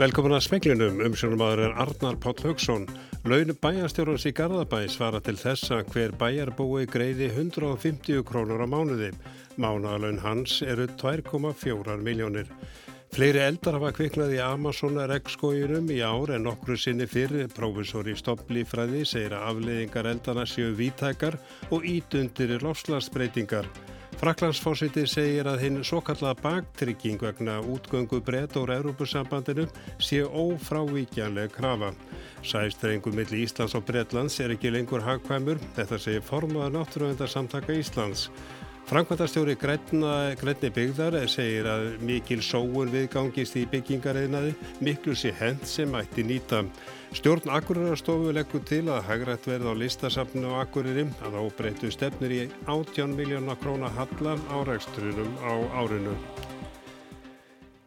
Velkomin að smeglinum, umsjónumadur er Arnar Páll Haugsson. Laun bæjarstjórnars í Garðabæ svara til þess að hver bæjarbúi greiði 150 krónur á mánuði. Mánaðalaun hans eru 2,4 miljónir. Fleiri eldar hafa kviknað í Amazon regnskóginum í ár en nokkru sinni fyrir. Prófessor í stopplífræði segir að afleiðingar eldana séu vítækar og ítundir lofslagsbreytingar. Fraklandsfósiti segir að hinn svo kalla baktrygging vegna útgöngu breytt úr Európusambandinu sé ófrávíkjanleg krafa. Sæstrengum millir Íslands og Breitlands er ekki lengur hagkvæmur, þetta segir formaða náttúruvendarsamtaka Íslands. Frankvæntarstjóri Grænni byggðar segir að mikil sóun viðgangist í byggingareinaði miklu sé hend sem ætti nýta. Stjórn Akureyrastofu leggur til að hagrætt verða á listasafnu á Akureyri að ábreytu stefnir í 18 miljóna króna hallar árækstrunum á árinu.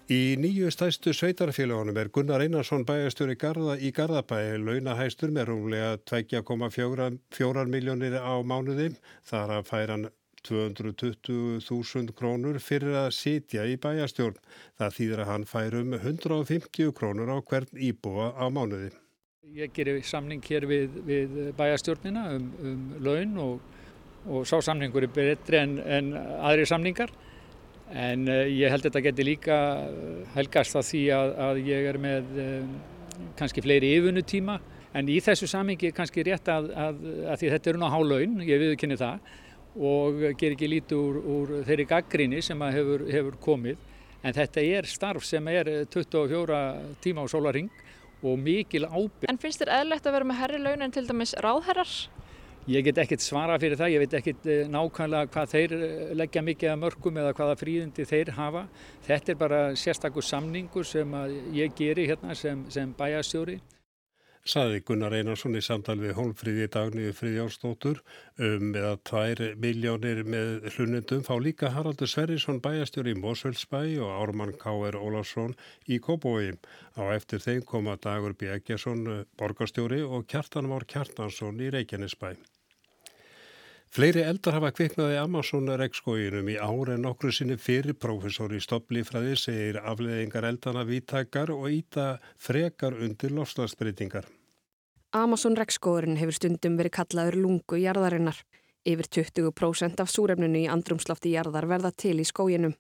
Í nýju stæstu sveitarfélagunum er Gunnar Einarsson bæjastjóri Garða í Garðabæi launahæstur með rúmlega 2,4 miljónir á mánuði. Þar að færan 220.000 krónur fyrir að sitja í bæjastjórn. Það þýðir að hann fær um 150 krónur á hvern íbúa á mánuði. Ég gerir samning hér við, við bæjastjórnina um, um laun og, og sá samningur er betri en, en aðri samningar. En uh, ég held að þetta geti líka helgast að því að, að ég er með um, kannski fleiri yfunutíma. En í þessu samningi er kannski rétt að, að, að því þetta eru ná hálaun, ég viðkynni það og ger ekki lítið úr, úr þeirri gaggrinni sem hefur, hefur komið en þetta er starf sem er 24 tíma á sólaring og mikil ábyrg. En finnst þér eðlegt að vera með herri laun en til dæmis ráðherrar? Ég get ekkert svara fyrir það, ég veit ekkert eh, nákvæmlega hvað þeir eh, leggja mikið að mörgum eða hvaða fríðindi þeir hafa. Þetta er bara sérstakur samningur sem ég geri hérna sem, sem bæjastjóri saði Gunnar Einarsson í samtal við Hólfríði Dagníði Fríðjánsdóttur um eða tvær miljónir með hlunundum fá líka Haraldur Sverrisson bæjastjóri í Mosfellsbæ og Ármann K.R. Ólafsson í Kóbói. Á eftir þeim koma Dagur B. Eggersson borgarstjóri og Kjartan Már Kjartansson í Reykjanesbæ. Fleiri eldar hafa kviknaði Amazon-regnskóginum í ári en nokkru sinni fyrir profesor í stopplífræði segir afleðingar eldana víttakar og íta frekar undir lofslagsbreytingar. Amazon-regnskóðurinn hefur stundum verið kallaður lungu jarðarinnar. Yfir 20% af súrefnunu í andrumslofti jarðar verða til í skóginum.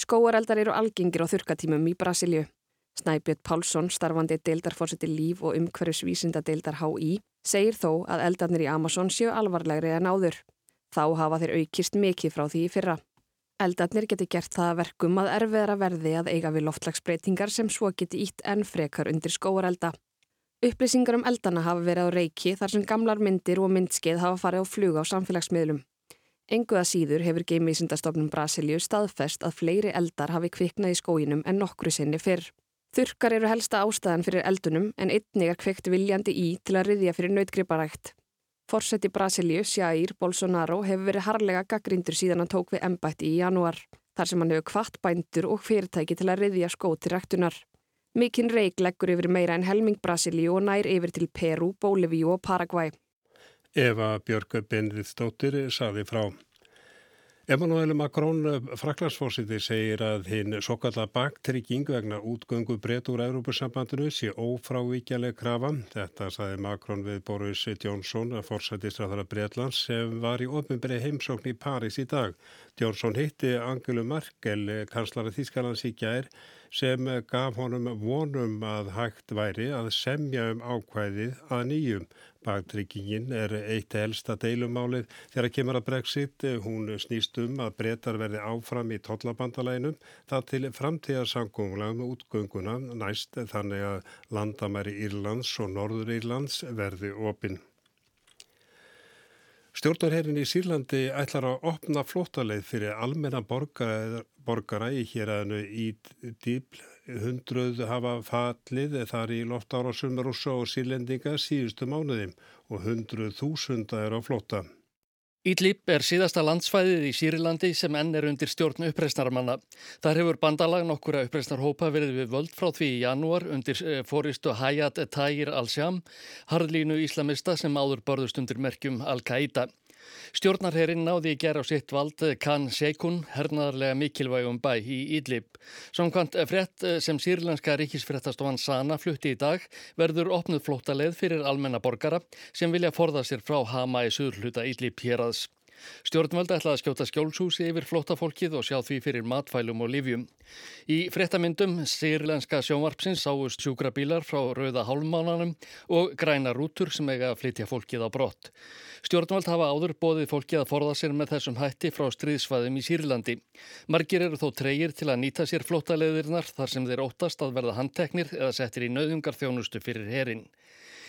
Skóareldar eru algengir á þurkatímum í Brasilju. Snæbjörn Pálsson, starfandi deildarfórseti líf og umhverfisvísinda deildar HÍ, segir þó að eldarnir í Amazon séu alvarlegri en áður. Þá hafa þeir aukist mikið frá því í fyrra. Eldarnir geti gert það verkum að erfiðra verði að eiga við loftlagsbreytingar sem svo geti ítt enn frekar undir skóarelda. Upplýsingar um eldana hafa verið á reiki þar sem gamlar myndir og myndskeið hafa farið á flug á samfélagsmiðlum. Enguða síður hefur geimísindastofnum Brasilju staðfest að fleiri eldar hafi kviknað í skóinum en nokkru sinni fyrr. Þurkar eru helsta ástæðan fyrir eldunum en einnig er kveikt viljandi í til að riðja fyrir nautgriparækt. Forseti Brasilíu, Jair Bolsonaro, hefur verið harlega gaggrindur síðan hann tók við embætti í janúar, þar sem hann hefur kvart bændur og fyrirtæki til að riðja skót til ræktunar. Mikinn reik leggur yfir meira en helming Brasilíu og nær yfir til Peru, Bólivíu og Paraguay. Eva Björg Benriðsdóttir saði frá. Emmanuel Macron, fraklandsfósiti, segir að hinn svo kalla baktrygging vegna útgöngu breyt úr Európusambandinu sé ófrávíkjaleg krafa. Þetta saði Macron við Boris Johnson, fórsættistraðara Breitlands, sem var í ofinberi heimsókn í Paris í dag. Johnson hitti Angelu Merkel, kanslara Þískalands í gær, sem gaf honum vonum að hægt væri að semja um ákvæðið að nýjum. Bagtryggingin er eitt helsta deilumálið þegar kemur að Brexit. Hún snýst um að breytar verði áfram í tollabandalæginum það til framtíðarsangunglega með útgönguna næst þannig að landamæri Írlands og Norður Írlands verði opinn. Stjórnarherrin í Sýrlandi ætlar að opna flótaleið fyrir almenna borgara, borgara í héræðinu í dýbl. Hundruð hafa fallið þar í loftára rúsa og sírlendinga síðustu mánuðim og hundruð þúsunda er á flóta. Ídlip er síðasta landsfæðið í Sýrilandi sem enn er undir stjórn uppreisnarmanna. Þar hefur bandalag nokkura uppreisnarhópa verið við völd frá því í janúar undir eh, fóristu Hayat Tahir al-Sham, harðlínu íslamista sem áður borðust undir merkjum Al-Qaida. Stjórnarherinn náði í gera á sitt vald Khan Sheikun, hernaðarlega mikilvægum bæ í Ídlib. Samkvæmt frett sem sýrlenska ríkisfrettastofan Sana flutti í dag verður opnuð flótaleið fyrir almenna borgara sem vilja forða sér frá Hama í suðurluta Ídlib hér aðs. Stjórnvöld ætlaði að skjóta skjólshúsi yfir flóttafólkið og sjá því fyrir matfælum og livjum. Í fréttamyndum sýrlenska sjónvarpsins sáust sjúkrabílar frá rauða hálfmánanum og græna rútur sem eiga að flytja fólkið á brott. Stjórnvöld hafa áður bóðið fólkið að forða sér með þessum hætti frá stríðsfæðum í Sýrlandi. Margir eru þó treyir til að nýta sér flóttaleðirnar þar sem þeir óttast að verða handteknir eða settir í nauðungar þjónustu fyrir herin.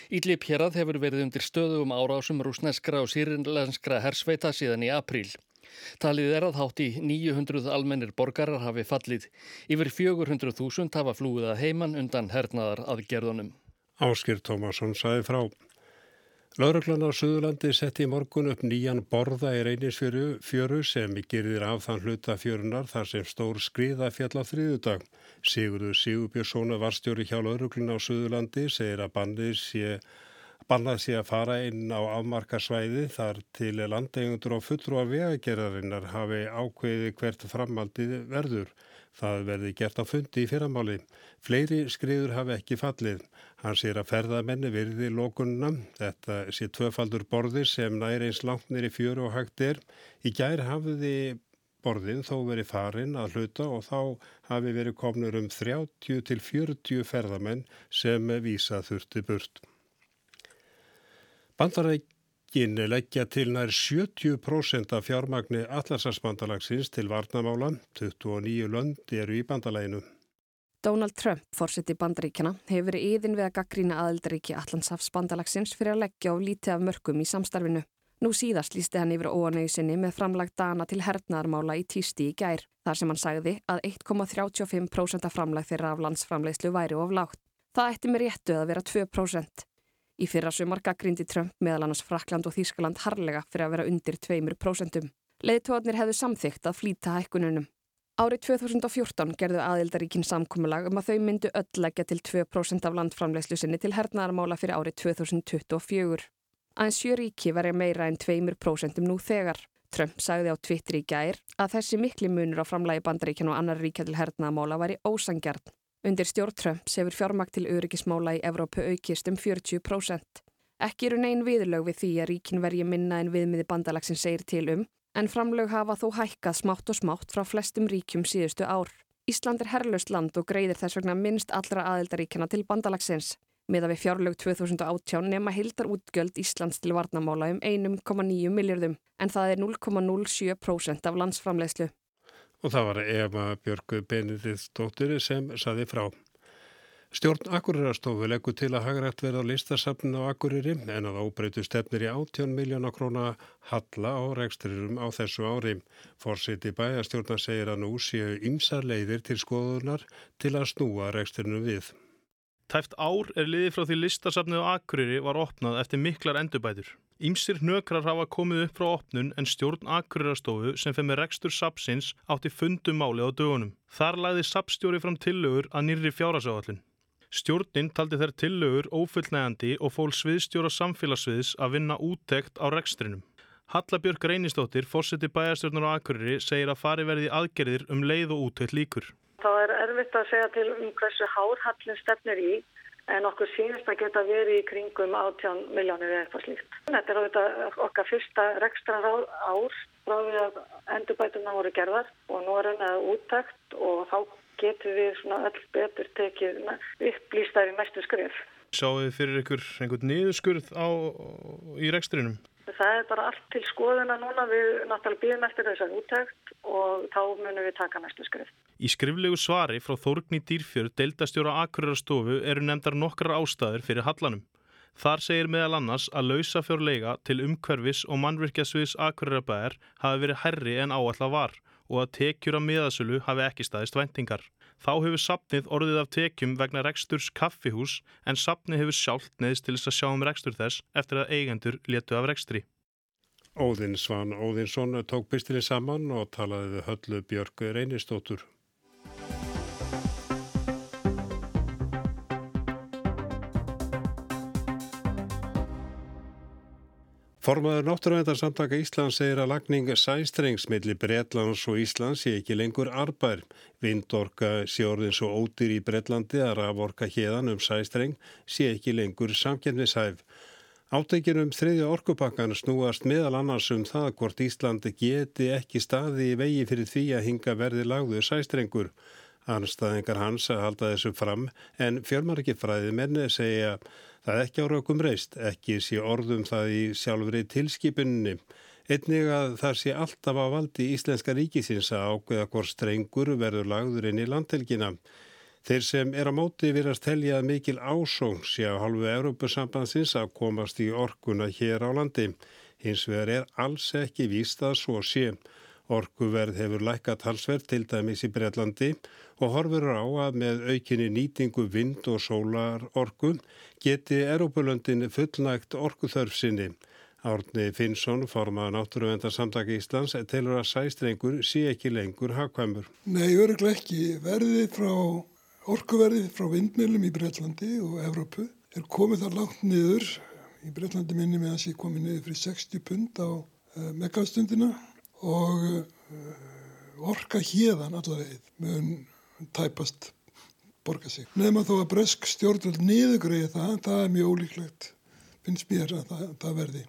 Ídlip hérað hefur verið undir stöðum árásum rúsneskra og sýrinlenskra hersveita síðan í apríl. Talið er að hátt í 900 almennir borgarar hafi fallið. Yfir 400.000 hafa flúið að heiman undan hernaðar aðgerðunum. Áskir Tómasson sæði frá. Lauruglan á Suðurlandi setti í morgun upp nýjan borða í reynisfjöru sem gerðir af þann hluta fjörunar þar sem stór skriða fjall á þriðudag. Sigurður Sigurbjörnssona varstjóri hjá Lauruglan á Suðurlandi segir að bandið sé, bannað sé að fara inn á afmarkasvæði þar til landegundur og fullrúa vegagerðarinnar hafi ákveði hvert framaldið verður. Það verði gert á fundi í fyrramáli. Fleiri skriður hafi ekki fallið. Hann sér að ferðamenni virði lókunna. Þetta sé tvöfaldur borðir sem næri eins langt nýri fjöru og hægt er. Í gær hafiði borðin þó verið farin að hluta og þá hafi verið komnur um 30 til 40 ferðamenn sem vísa þurfti burt. Bandaræk Bankin leggja til nær 70% af fjármagni Atlasarspandalagsins til varnamála, 29 lönd eru í bandalæginu. Donald Trump, fórsett í bandaríkjana, hefur verið yðin við að gaggrína aðeldaríki Allandsafsbandalagsins fyrir að leggja á lítið af mörgum í samstarfinu. Nú síðast lísti hann yfir óanauðsynni með framlagt dana til hernaðarmála í týsti í gær, þar sem hann sagði að 1,35% af framlag þeirra af landsframlegslu væri of lágt. Það ætti með réttu að vera 2%. Í fyrra sumar gaggrindi Trump meðal annars Frakland og Þískaland harlega fyrir að vera undir 2%. Leðtóðnir hefðu samþygt að flýta hækkununum. Árið 2014 gerðu aðildaríkinn samkúmulag um að þau myndu öll leggja til 2% af landframlegslu sinni til hernaðarmála fyrir árið 2024. Aðeins sjö ríki verja meira en 2% nú þegar. Trump sagði á Twitter í gær að þessi mikli munur á framlægi bandaríkjan og annar ríkja til hernaðarmála væri ósangjarn. Undir stjórn Trumps hefur fjármakt til öryggismála í Evrópu aukist um 40%. Ekki eru negin viðlög við því að ríkin vergi minna en viðmiði bandalagsin segir til um, en framlög hafa þó hækkað smátt og smátt frá flestum ríkjum síðustu ár. Ísland er herrlaust land og greiðir þess vegna minnst allra aðeldaríkjana til bandalagsins. Miða við fjárlög 2018 nema hildar útgjöld Íslands til varnamála um 1,9 miljardum, en það er 0,07% af landsframlegslu og það var Eva Björgu Benediktsdóttir sem saði frá. Stjórn Akureyrastofu leggur til að hagrætt verða á listasafninu á Akureyri en að ábreytu stefnir í 18 miljóna króna halla á reksturirum á þessu ári. Fórsiti bæjastjórna segir að nú séu ymsar leiðir til skoðunar til að snúa reksturinu við. Tæft ár er liðið frá því listasafnið á Akureyri var opnað eftir miklar endurbætur. Ímsir hnökrar hafa komið upp frá opnun en stjórn Akureyrastofu sem fyrir með rekstur sapsins átti fundum máli á dögunum. Þar lagði sapstjóri fram tillögur að nýri fjárasáallin. Stjórnin taldi þær tillögur ófullnægandi og fól sviðstjóra samfélagsviðs að vinna úttekt á rekstrinum. Hallabjörg Reynistóttir, fórseti bæjarstjórnar á Akureyri, segir að fari verði aðgerðir um leið og úttekt líkur. Það er erfitt að segja til um hversu hár hallin stefnir í en okkur sínist að geta verið í kringum 18 miljónir eða eitthvað slíkt. Þetta er auðvitað okkar fyrsta rekstra ár frá því að endurbætuna voru gerðar og nú er henni úttækt og þá getur við öll betur tekið upplýstaði næstu skrif. Sjáu þið fyrir ykkur einhvern niðurskurð á, í rekstrinum? Það er bara allt til skoðuna núna við náttúrulega býðum eftir þessar úttækt og þá munum við taka næstu skrif. Í skriflegu svari frá Þórgni Dýrfjörð deildastjóra Akureyrastofu eru nefndar nokkrar ástæður fyrir hallanum. Þar segir meðal annars að lausafjörlega til umhverfis og mannvirkjasviðs Akureyrabæðar hafi verið herri en áallar var og að tekjur af miðasölu hafi ekki staðist vendingar. Þá hefur sapnið orðið af tekjum vegna reksturs kaffihús en sapnið hefur sjálft neðist til þess að sjá um rekstur þess eftir að eigendur letu af rekstri. Óðinn Svan Óðinsson tók pistinni saman og talaði við höllu Björg Reynistóttur. Formaður Náttúruvendarsamtaka Íslands segir að lagning sæstrengs millir Breitlands og Íslands sé ekki lengur arbær. Vindorka sé orðin svo ódýr í Breitlandi að raforka hérdan um sæstreng sé ekki lengur samkjörnishæf. Átækjum um þriðja orkupakkan snúast meðal annars um það hvort Íslandi geti ekki staði í vegi fyrir því að hinga verði lagðu sæstrengur. Anstæðingar hans að halda þessu fram en fjölmarkifræði menni segja að Það ekki á raukum reist, ekki sé orðum það í sjálfri tilskipunni. Einnig að það sé alltaf á valdi Íslenska ríkisins að ákveða hvort strengur verður lagður inn í landhelgina. Þeir sem er á móti virast telja mikil ásóng sé á halvu Európusambansins að komast í orkuna hér á landi. Hins vegar er alls ekki víst að svo sé. Orkuverð hefur lækkat halsverð til dæmis í Breitlandi og horfur á að með aukinni nýtingu vind og sólar orku geti Erópulöndin fullnægt orkuþörfsinni. Árni Finnsson, formað náttúruvendar samtaki Íslands, telur að sæstrengur sé ekki lengur hagkvæmur. Nei, öruglega ekki. Verðið frá orkuverðið frá vindmjölum í Breitlandi og Evrópu er komið þar langt niður. Í Breitlandi minni með hans er komið niður fyrir 60 pund á eh, megastundina og uh, orka hérðan allavegið mun tæpast borga sig. Nefnum að þó að bresk stjórnvöld niðugriði það, það er mjög ólíklegt, finnst mér að það, það verði.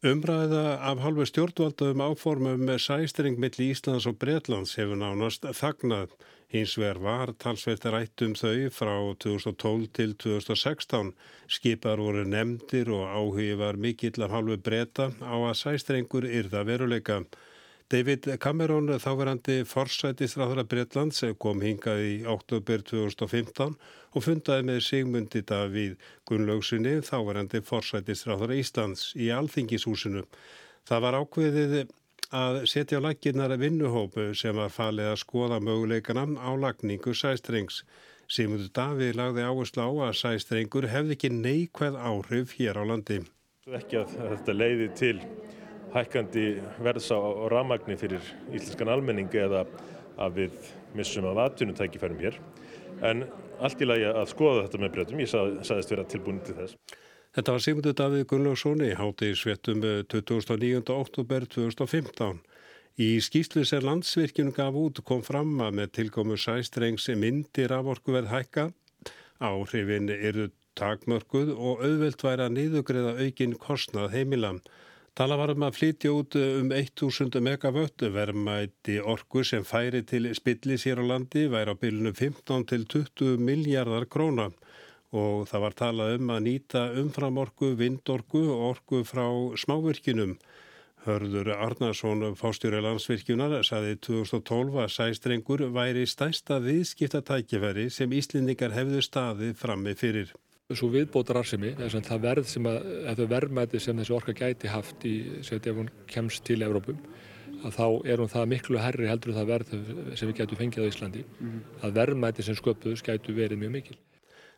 Umræða af halvu stjórnvalda um áformum með sæstring millir Íslands og Breitlands hefur nánast þagnað. Hins vegar var talsveit rætt um þau frá 2012 til 2016. Skipar voru nefndir og áhugi var mikill af halvu breyta á að sæstrengur yrða veruleika. David Cameron, þáverandi forsætistráðara Breitlands, kom hingað í oktober 2015 og fundaði með Sigmundi Davíð Gunnlaugsinni, þáverandi forsætistráðara Íslands í Alþingishúsinu. Það var ákveðið að setja á laginnar vinnuhópu sem var falið að skoða möguleikana á lagningu sæstrengs. Sigmundi Davíð lagði áherslu á að sæstrengur hefði ekki neikvæð áhrif hér á landi. Ekki að þetta leiði til hækkandi verðs á ramagni fyrir íslenskan almenning eða að við missum af atvinnutækifærum hér. En allt í lagi að skoða þetta með breytum, ég sað, saðist vera tilbúin til þess. Þetta var Sigmundur Davíð Gunnlaugsson í háti í svettum 29. oktober 2015. Í skýslu sem landsvirkjum gaf út kom fram að með tilkomu sæstrengs myndir af orkuverð hækka. Áhrifin eru takmörguð og auðvelt væri að niðugriða aukin kostnað heimilam. Tala var um að flytja út um 1000 megavött verðmæti orku sem færi til spillis hér á landi væri á bylunum 15 til 20 miljardar króna og það var talað um að nýta umframorku, vindorku og orku frá smávirkinum. Hörður Arnarsson, fástjóri landsvirkjunar, saði 2012 að sæstrengur væri stæsta viðskiptatækifæri sem Íslendingar hefðu staðið frammi fyrir svo viðbótar arsimi, þess að það verð sem að, að verðmæti sem þessi orka gæti haft í, seti ef hún kemst til Evrópum, að þá er hún það miklu herri heldur það verð sem við gætu fengið á Íslandi, mm -hmm. að verðmæti sem sköpuðus gætu verið mjög mikil.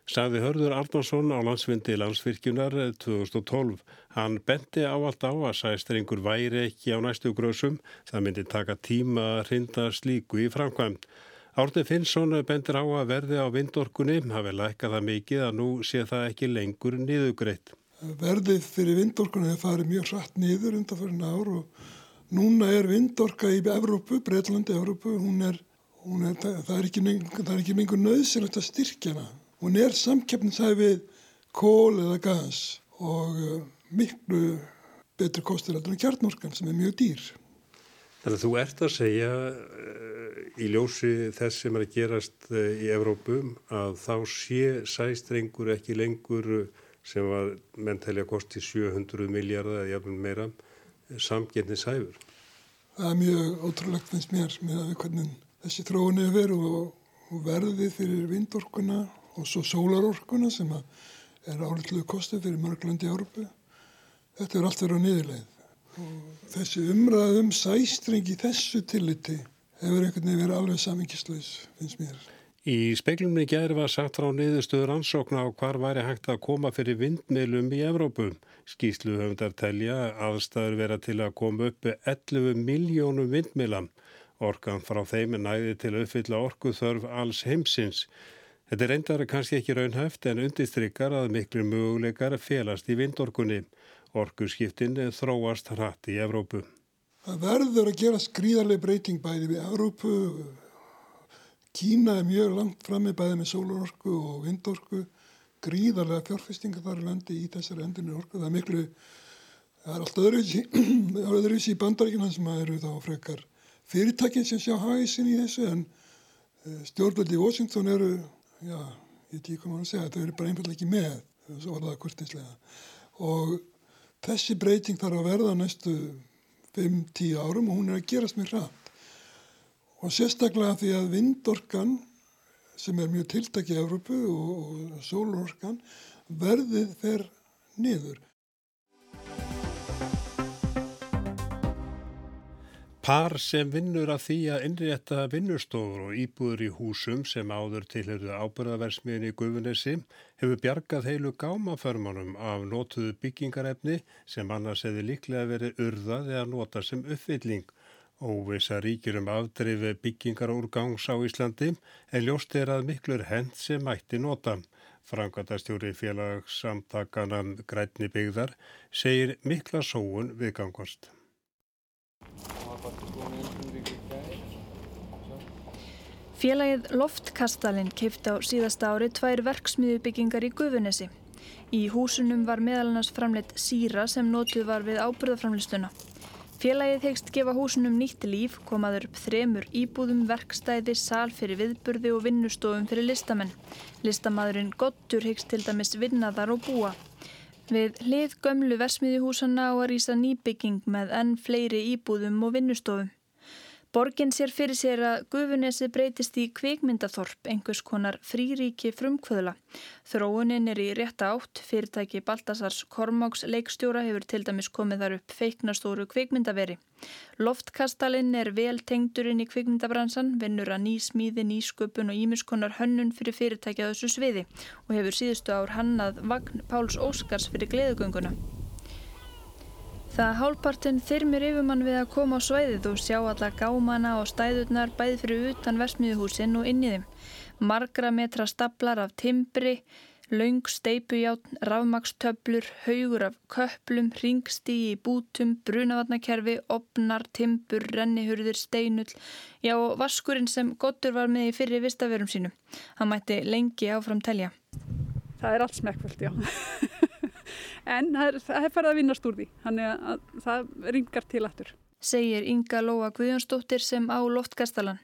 Saði Hörður Arnarsson á landsvindi landsvirkjunar 2012. Hann bendi á allt á að sæstringur væri ekki á næstu grösum, það myndi taka tíma að rinda slíku í framkvæmt. Árni Finnsson bendir á að verði á vindorkunni hafi lækkað það mikið að nú sé það ekki lengur niðugreitt. Verðið fyrir vindorkunni hefur farið mjög hratt niður undan fyrir ár og núna er vindorka í Evrópu, Breitlandi, Evrópu, hún er, hún er, það er ekki, ekki mingur nöðsilegt að styrkja hana. Hún er samkeppnisæfið kól eða gas og uh, miklu betri kostur en kjarnorkan sem er mjög dýr. Þannig að þú ert að segja í ljósi þess sem er að gerast uh, í Evrópum að þá sé sæstrengur ekki lengur uh, sem var menn telja kosti 700 miljardar eða jafnvel meira samgetni sæfur. Það er mjög ótrúlegt finnst mér með hvernig þessi þróun er verið og, og verðið fyrir vindorkuna og svo sólarorkuna sem er álega kostu fyrir mörglandi í Európu. Þetta er allt verið á niðurleið og þessi umræðum sæstring í þessu tilliti hefur einhvern veginn verið alveg samingislaus, finnst mér. Í speiklumni gerð var sagt frá niðurstöður ansókna á hvar væri hægt að koma fyrir vindmilum í Evrópu. Skýslu höfundar telja aðstæður vera til að koma upp 11 miljónum vindmilam. Orkan frá þeim er næði til að uppfylla orkuþörf alls heimsins. Þetta er reyndar kannski ekki raunhæft en undistrykar að miklu möguleikar félast í vindorkunni. Orkuskiptin þróast hratt í Evrópu. Það verður að gera skrýðarlega breyting bæði við Evrópu, Kína er mjög langt fram með bæði með sólorku og vindorku, gríðarlega fjárfestingar þar í landi í þessari endurni orku. Það er miklu, það er allt öðruðs í bandaríkina sem eru þá frekar fyrirtækinn sem sjá hæsin í þessu en eh, stjórnvöldi í Washington eru, já, ég ekki maður að segja, þau eru bara einfallega ekki með, svo var það kurtinslega. Og þessi breyting þarf að verða næstu 5-10 árum og hún er að gerast mér rætt og sérstaklega því að vindorkan sem er mjög tiltækið í Európu og, og sólorkan verðið fer niður. Par sem vinnur að því að innrétta vinnustofur og íbúður í húsum sem áður tilhörðu ábyrðaversmiðin í Guðunessi hefur bjargað heilu gámaförmanum af nótuðu byggingarefni sem annars hefði líklega verið urðað eða nota sem uppfylling Óvisa ríkir um afdrifi byggingar úr gangs á Íslandi en ljóst er að miklur hend sem mætti nota. Frankvæntastjóri félagssamtakana Grænni byggðar segir mikla sóun viðgangast. Félagið Loftkastalinn keipt á síðasta ári tvær verksmiðubyggingar í Guðunesi. Í húsunum var meðal annars framleitt síra sem notuð var við ábyrðaframlistuna. Félagið hegst gefa húsunum nýtt líf, komaður upp þremur íbúðum, verkstæði, sal fyrir viðburði og vinnustofum fyrir listamenn. Listamadurinn Gottur hegst til dæmis vinnaðar og búa. Við hlið gömlu versmiðjuhúsanna á að rýsa nýbygging með enn fleiri íbúðum og vinnustofum. Borgin sér fyrir sér að Gufunesi breytist í kvikmyndaþorp, einhvers konar fríríki frumkvöðla. Þróunin er í rétta átt, fyrirtæki Baltasars Kormáks leikstjóra hefur til dæmis komið þar upp feiknastóru kvikmyndaveri. Loftkastalinn er vel tengdurinn í kvikmyndabransan, vinnur að ný smíði, nýsköpun og ímiskonar hönnun fyrir fyrirtæki að þessu sviði og hefur síðustu ár hannað Vagn Páls Óskars fyrir gleðugönguna. Það hálpartinn þyrmir yfirmann við að koma á svæðið og sjá alla gámana og stæðurnar bæði fyrir utan versmiðuhúsinn og inn í þeim. Margra metra staplar af timbri, laung steipujátn, rafmakstöblur, haugur af köplum, ringstígi í bútum, brunavatnakerfi, opnar, timbur, rennihurðir, steinull, já og vaskurinn sem Gottur var með í fyrri vistaverum sínu. Hann mætti lengi áfram telja. Það er allt smekkvöld, já. en það er farið að vinnast úr því þannig að það ringar til aftur segir Inga Lóa Guðjónsdóttir sem á Loftkastalan.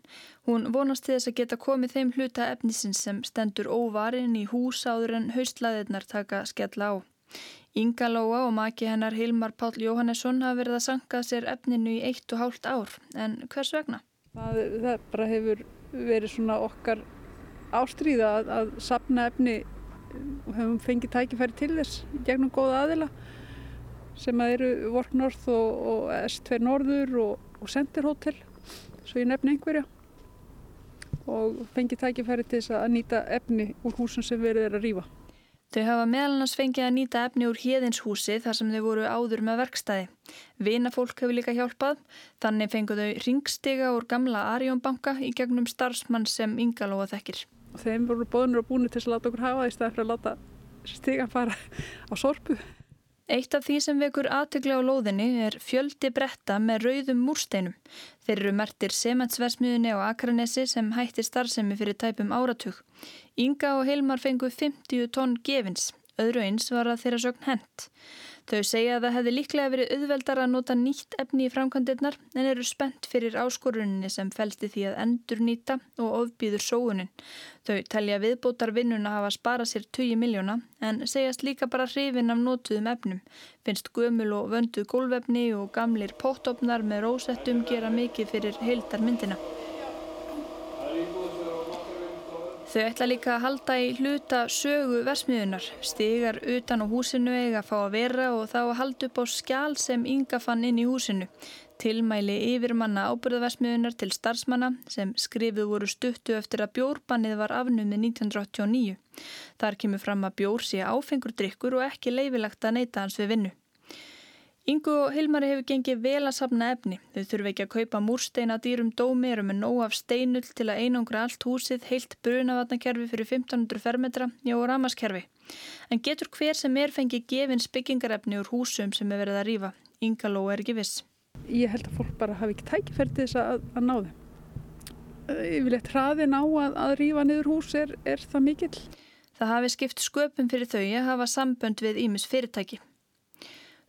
Hún vonast til þess að geta komið þeim hluta efnisins sem stendur óvarinn í hús áður en haustlaðirnar taka skella á. Inga Lóa og maki hennar Hilmar Pál Jóhannesson hafa verið að sanga sér efninu í eitt og hálft ár, en hvers vegna? Það, það bara hefur verið svona okkar ástríða að, að sapna efni og hefum fengið tækifæri til þess gegnum góða aðila sem að eru Vork North og, og S2 Norður og, og Center Hotel svo ég nefni einhverja og fengið tækifæri til þess að nýta efni úr húsum sem verið er að rýfa. Þau hafa meðalans fengið að nýta efni úr híðinshúsi þar sem þau voru áður með verkstæði. Vinafólk hefur líka hjálpað, þannig fenguð þau ringstiga úr gamla Arjónbanka í gegnum starfsmann sem yngalóa þekkir og þeim voru bóðnur og búinir til að láta okkur hafa í staði fyrir að láta stigan fara á sorpu. Eitt af því sem vekur aðtökla á lóðinni er fjöldi bretta með rauðum múrsteinum. Þeir eru mertir sementsversmiðunni á Akranesi sem hætti starfsemi fyrir tæpum áratug. Inga og Heilmar fengu 50 tonn gefins, öðru eins var að þeirra sögn hent. Þau segja að það hefði líklega verið auðveldar að nota nýtt efni í framkvæmdirnar en eru spennt fyrir áskoruninni sem fælsti því að endur nýta og ofbýður sóunin. Þau telja viðbótar vinnun að hafa sparað sér 20 miljóna en segjast líka bara hrifin af notuðum efnum. Finnst gömul og vönduð gólvefni og gamlir póttopnar með rósettum gera mikið fyrir heildar myndina. Þau ætla líka að halda í hluta sögu versmiðunar, stigar utan á húsinu eiga að fá að vera og þá að halda upp á skjál sem Inga fann inn í húsinu. Tilmæli yfir manna ábyrðaversmiðunar til starfsmanna sem skrifið voru stuttu eftir að bjórbannið var afnumið 1989. Þar kemur fram að bjór sé áfengur drikkur og ekki leifilegt að neyta hans við vinnu. Ingu og Hilmari hefur gengið vel að sapna efni. Þau þurfi ekki að kaupa múrsteina dýrum dómi eru með nóg af steinull til að einangra allt húsið heilt brunavatnakerfi fyrir 1500 fermetra og ramaskerfi. En getur hver sem er fengið gefins byggingarefni úr húsum sem er verið að rýfa? Inga Ló er ekki viss. Ég held að fólk bara hafi ekki tækifæri til þess að, að ná þeim. Yfirleitt hraðin á að, að rýfa niður hús er, er það mikill. Það hafi skipt sköpum fyrir þau að hafa sambönd við Ímis fyrirtæki.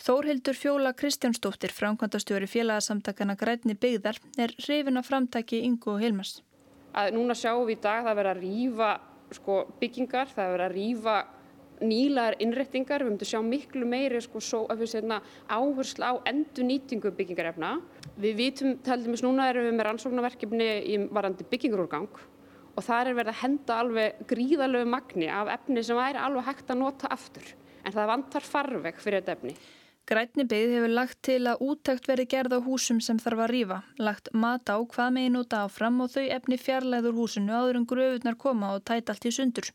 Þórhildur Fjóla Kristjánsdóttir, framkvæmdastjóri félagsamtakana Grætni byggðar, er hrifin af framtaki Ingo og Hilmars. Að núna sjáum við í dag það verið að rýfa sko, byggingar, það verið að rýfa nýlaðar innrettingar, við myndum sjá miklu meiri sko, svo, hérna, áherslu á endur nýtingu byggingarefna. Við vitum, taldum við núna erum við með rannsóknarverkefni í varandi byggingarúrgang og þar er verið að henda alveg gríðalögu magni af efni sem væri alveg hægt að nota aftur en það vantar farveg fyrir þetta efni. Grænni byggð hefur lagt til að úttækt verði gerð á húsum sem þarf að rýfa, lagt mat á hvað megin út áfram og þau efni fjarlæður húsinu áður en gröfurnar koma og tæta allt í sundur.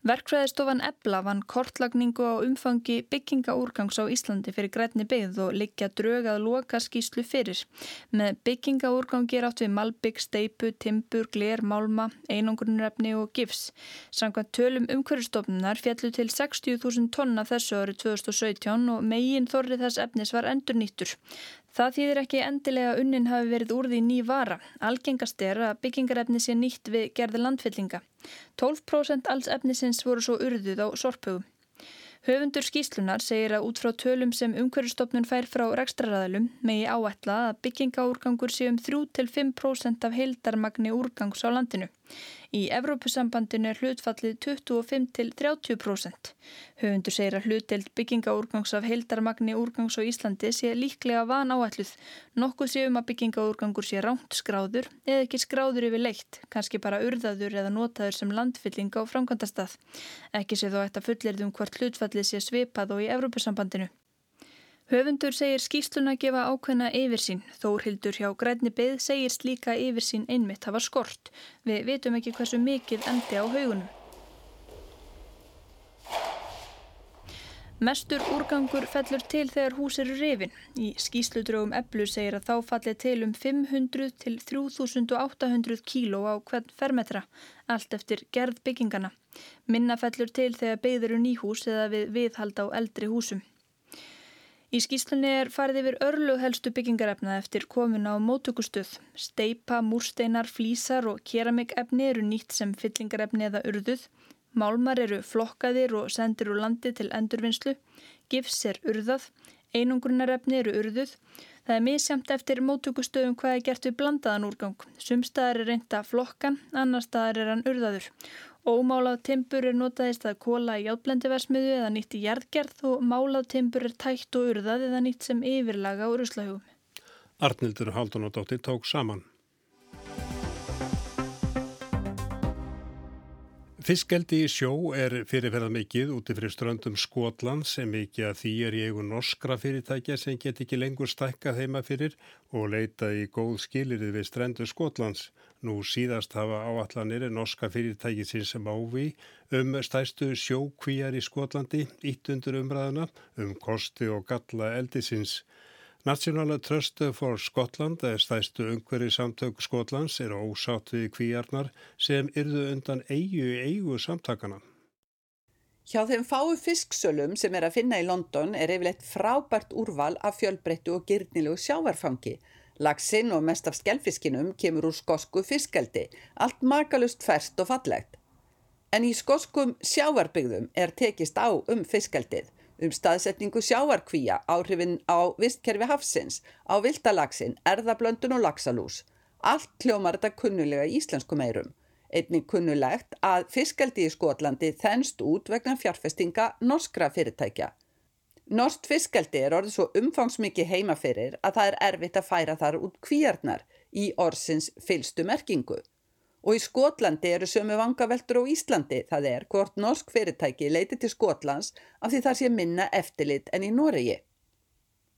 Verkfræðistofan Ebla vann kortlagningu á umfangi byggingaúrgangs á Íslandi fyrir grætni byggð og liggja drög að loka skýslu fyrir. Með byggingaúrgangi er átt við malbygg, steipu, timbur, gler, málma, einangurnurefni og gifs. Samkvæmt tölum umhverjastofnunar fjallu til 60.000 tonna þessu árið 2017 og megin þorrið þess efnis var endur nýttur. Það þýðir ekki endilega unnin hafi verið úr því ný vara. Algengast er að byggingarefni sé nýtt við gerði landfyllinga. 12% alls efnisins voru svo urðuð á sorphugum. Höfundur skýslunar segir að út frá tölum sem umhverjastofnun fær frá rekstraræðalum megi áætla að byggingaúrgangur sé um 3-5% af heildarmagni úrgangs á landinu. Í Evrópusambandinu er hlutfallið 25-30%. Höfundur segir að hlutdelt byggingaúrgangs af heildarmagni úrgangs á Íslandi sé líklega van áætluð. Nokkuð sé um að byggingaúrgangur sé ránt skráður eða ekki skráður yfir leitt, kannski bara urðaður eða notaður sem landfylling á framkvæmdastað. Ekki sé þó eftir fullirðum hvort hlutfallið sé svipað og í Evrópusambandinu. Höfundur segir skýsluna gefa ákveðna yfirsín. Þórhildur hjá Grænni byggð segir slíka yfirsín einmitt hafa skort. Við vitum ekki hversu mikið endi á haugunum. Mestur úrgangur fellur til þegar hús eru rifin. Í skýsludrögum Eblu segir að þá falli til um 500 til 3800 kíló á hvern fermetra, allt eftir gerð byggingana. Minna fellur til þegar byggður eru nýhús eða við viðhald á eldri húsum. Í skýslunni er farið yfir örlug helstu byggingarefna eftir komuna á mótökustuð. Steipa, múrsteinar, flísar og keramikefni eru nýtt sem fyllingarefni eða urðuð. Málmar eru flokkaðir og sendir úr landi til endurvinnslu. Gifs er urðað. Einungrunarefni eru urðuð. Það er misjamt eftir mótökustöðum hvað er gert við blandaðan úrgang. Sumstaðar er reynda flokkan, annar staðar er hann urðaður. Ómálað timbur er notaðist að kóla í játblendiversmiðu eða nýtt í jarðgerð og málað timbur er tætt og urðað eða nýtt sem yfirlaga úr uslahjúum. Arnildur Haldunadóttir tók saman. Fiskeldi í sjó er fyrirferðað mikið úti fyrir ströndum Skotland sem mikið að því er í eigu norskra fyrirtækja sem get ekki lengur stækka þeima fyrir og leita í góð skilirið við strendu Skotlands. Nú síðast hafa áallanir norska fyrirtæki sín sem áví um stæstu sjókvíjar í Skotlandi, ítt undir umræðuna um kosti og galla eldisins. National Trust for Scotland, stæstu umhverju samtök Skotlands, er ósátt við kvíarnar sem yrðu undan eigu eigu samtakana. Hjá þeim fáu fisksölum sem er að finna í London er yfirleitt frábært úrval af fjölbreyttu og gyrnilegu sjávarfangi. Lagsinn og mest af skellfiskinum kemur úr skosku fiskeldi, allt makalust færst og fallegt. En í skoskum sjávarbyggðum er tekist á um fiskeldið um staðsetningu sjáarkvíja, áhrifin á vistkerfi hafsins, á viltalagsin, erðablöndun og lagsalús. Allt hljómar þetta kunnulega í íslensku meirum. Einnig kunnulegt að fiskaldi í Skotlandi þennst út vegna fjárfestinga norskra fyrirtækja. Norsk fiskaldi er orðið svo umfangsmikið heimaferir að það er erfitt að færa þar út kvíarnar í orsins fylstu merkingu. Og í Skotlandi eru sömu vangaveltur á Íslandi, það er hvort norsk fyrirtæki leiti til Skotlands af því það sé minna eftirlit en í Noregi.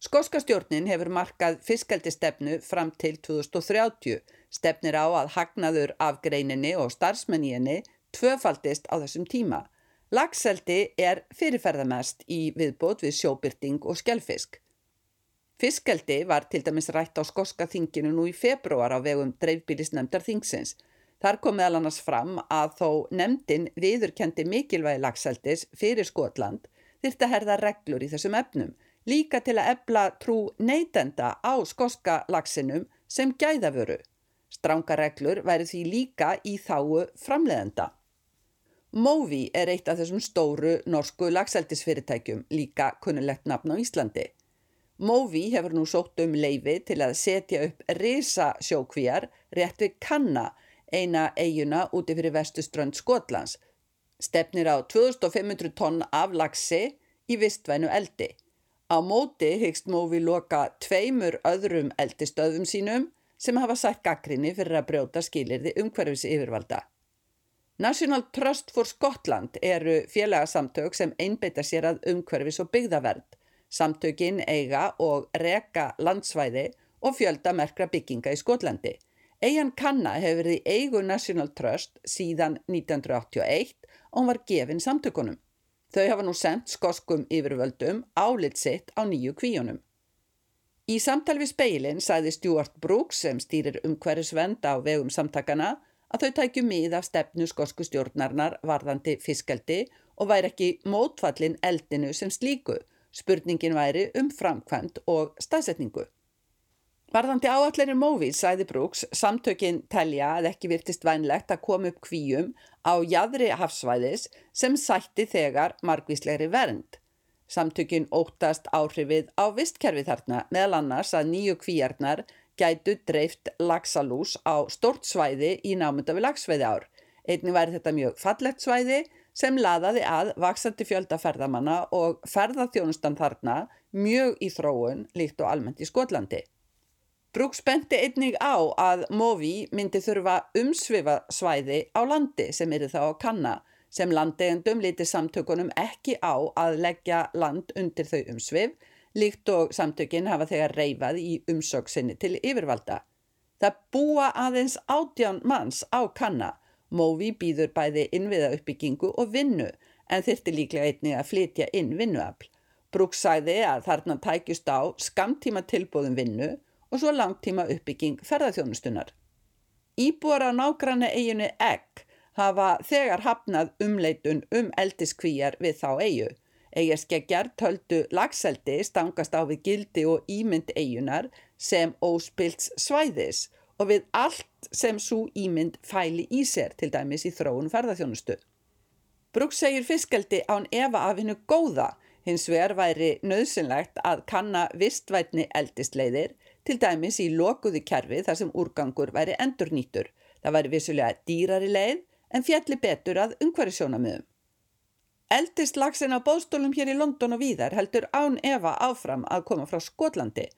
Skoska stjórnin hefur markað fiskaldistefnu fram til 2030, stefnir á að hagnaður af greininni og starfsmenninni tvöfaldist á þessum tíma. Lagseldi er fyrirferðamest í viðbót við sjóbyrting og skjálfisk. Fiskaldi var til dæmis rætt á skoska þinginu nú í februar á vegum dreifbílisnemdar þingsins. Þar kom meðal annars fram að þó nefndin viðurkendi mikilvægi lagseldis fyrir Skotland þyrta herða reglur í þessum efnum líka til að ebla trú neytenda á skoska lagsinum sem gæðavöru. Stránga reglur væri því líka í þáu framleðenda. Movi er eitt af þessum stóru norsku lagseldisfyrirtækjum, líka kunnulegt nafn á Íslandi. Movi hefur nú sótt um leifi til að setja upp risa sjókvíjar rétt við Kanna, eina eiguna úti fyrir vestuströnd Skotlands. Stefnir á 2500 tonn af lagsi í vistvænu eldi. Á móti hyggst Móvi loka tveimur öðrum eldistöðum sínum sem hafa sætt gaggrinni fyrir að brjóta skilirði umhverfis yfirvalda. National Trust for Scotland eru félagsamtök sem einbeita sér að umhverfis og byggðavernd. Samtökin eiga og reka landsvæði og fjölda merkra bygginga í Skotlandi. Eian Kanna hefur verið í eigu National Trust síðan 1981 og hún var gefin samtökunum. Þau hafa nú sendt skoskum yfirvöldum álit sitt á nýju kvíunum. Í samtal við speilin sæði Stuart Brooks sem stýrir umhverjusvend á vegum samtakana að þau tækju mið af stefnu skosku stjórnarnar varðandi fiskaldi og væri ekki mótfallin eldinu sem slíku. Spurningin væri um framkvæmt og staðsetningu. Varðandi áallinir Móvís, sæði Brooks, samtökinn telja að ekki virtist vænlegt að koma upp kvíum á jæðri hafsvæðis sem sætti þegar margvíslegri vernd. Samtökinn óttast áhrifið á vistkerfi þarna meðal annars að nýju kvíjarnar gætu dreift lagsalús á stort svæði í námynda við lagsveiði ár. Einni væri þetta mjög fallegt svæði sem laðaði að vaksandi fjöldaferðamanna og ferðarþjónustan þarna mjög í þróun líkt og almennt í Skotlandi. Brooks benti einnig á að Movi myndi þurfa umsvifa svæði á landi sem eru þá að kanna sem landegendum liti samtökunum ekki á að leggja land undir þau umsvif líkt og samtökin hafa þegar reyfað í umsöksinni til yfirvalda. Það búa aðeins átján manns á kanna. Movi býður bæði innviða uppbyggingu og vinnu en þyrti líklega einnig að flytja inn vinnuafl. Brooks sagði að þarna tækjust á skamtíma tilbúðum vinnu og svo langtíma uppbygging ferðarþjónustunar. Íbúar á nágranna eiginu Egg hafa þegar hafnað umleitun um eldiskvíjar við þá eigu. Eigarskeggjar töldu lagseldi stangast á við gildi og ímynd eigunar sem óspilts svæðis og við allt sem svo ímynd fæli í sér til dæmis í þróun ferðarþjónustu. Brooks segir fiskaldi án Eva af hennu góða hins vegar væri nöðsynlegt að kanna vistvætni eldistleiðir til dæmis í lokuðu kerfi þar sem úrgangur væri endurnýtur. Það væri vissulega dýrari leið en fjalli betur að umhverju sjónamöðum. Eldist lagsin á bóðstólum hér í London og víðar heldur án Eva áfram að koma frá Skotlandi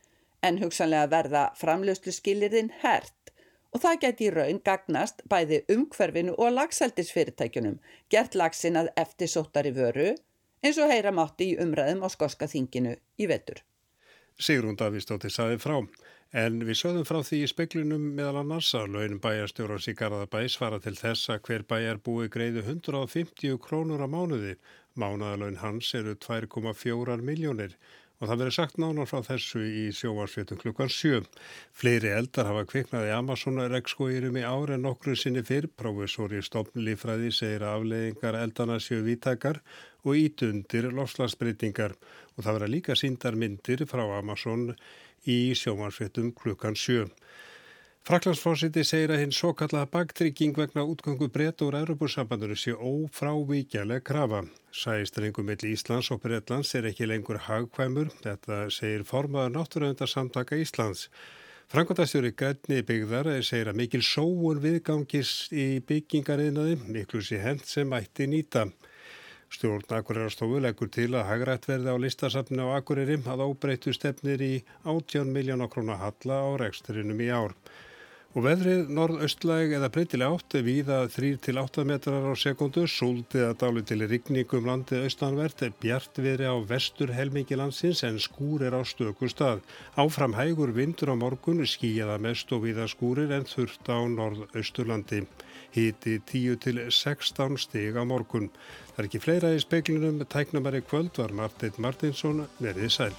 en hugsanlega verða framlöslu skilirðin hert og það geti í raun gagnast bæði umhverfinu og lagseldisfyrirtækjunum gert lagsin að eftir sóttari vöru eins og heyra mátti í umræðum á skoska þinginu í vetur. Sigrún Davíðstóttir saði frá. En við sögðum frá því í speklinum meðal annars að launum bæjarstjórans í Garðabæ svara til þess að hver bæjar búi greiðu 150 krónur á mánuði. Mánaðalaun hans eru 2,4 miljónir og það verið sagt nánar frá þessu í sjóvarsvétum klukkan 7. Fleiri eldar hafa kviknaði Amazon-rekskóirum í en nokkru sinni fyrr. Prófessor í stofnlífræði segir að afleðingar eldana séu víttakar og ítundir lofslagsbreytingar og það verða líka síndar myndir frá Amazon í sjómansvettum klukkan 7. Fraklandsfósiti segir að hinn svo kallaða bagtrygging vegna útgöngu breytt úr Europasambandinu sé ófrávíkjaleg krafa. Sæstrengum mill Íslands og Breitlands er ekki lengur hagkvæmur, þetta segir formaður náttúruvendarsamtaka Íslands. Frankværtastjóri Grætni byggðar segir að mikil sóun viðgangist í byggingariðnaði, miklu sé hend sem ætti nýta. Stjórn Akureyrastofu leggur til að hagrætt verði á listasafni á Akureyri að óbreytu stefnir í 18 miljónar krónar halla á reksturinnum í ár. Og veðrið norðaustlæg eða breytileg átt viða 3-8 metrar á sekundu, súldið að dálu til rigningum landið austanvert, bjart viðri á vestur helmingi landsins en skúr er á stöku stað. Áfram hægur vindur á morgun, skíjaða mest og viða skúrir en þurft á norðausturlandi. Hiti 10-16 stig á morgun. Það er ekki fleira í speklinum, tæknumari kvöld var Martin Martinsson verið sæl.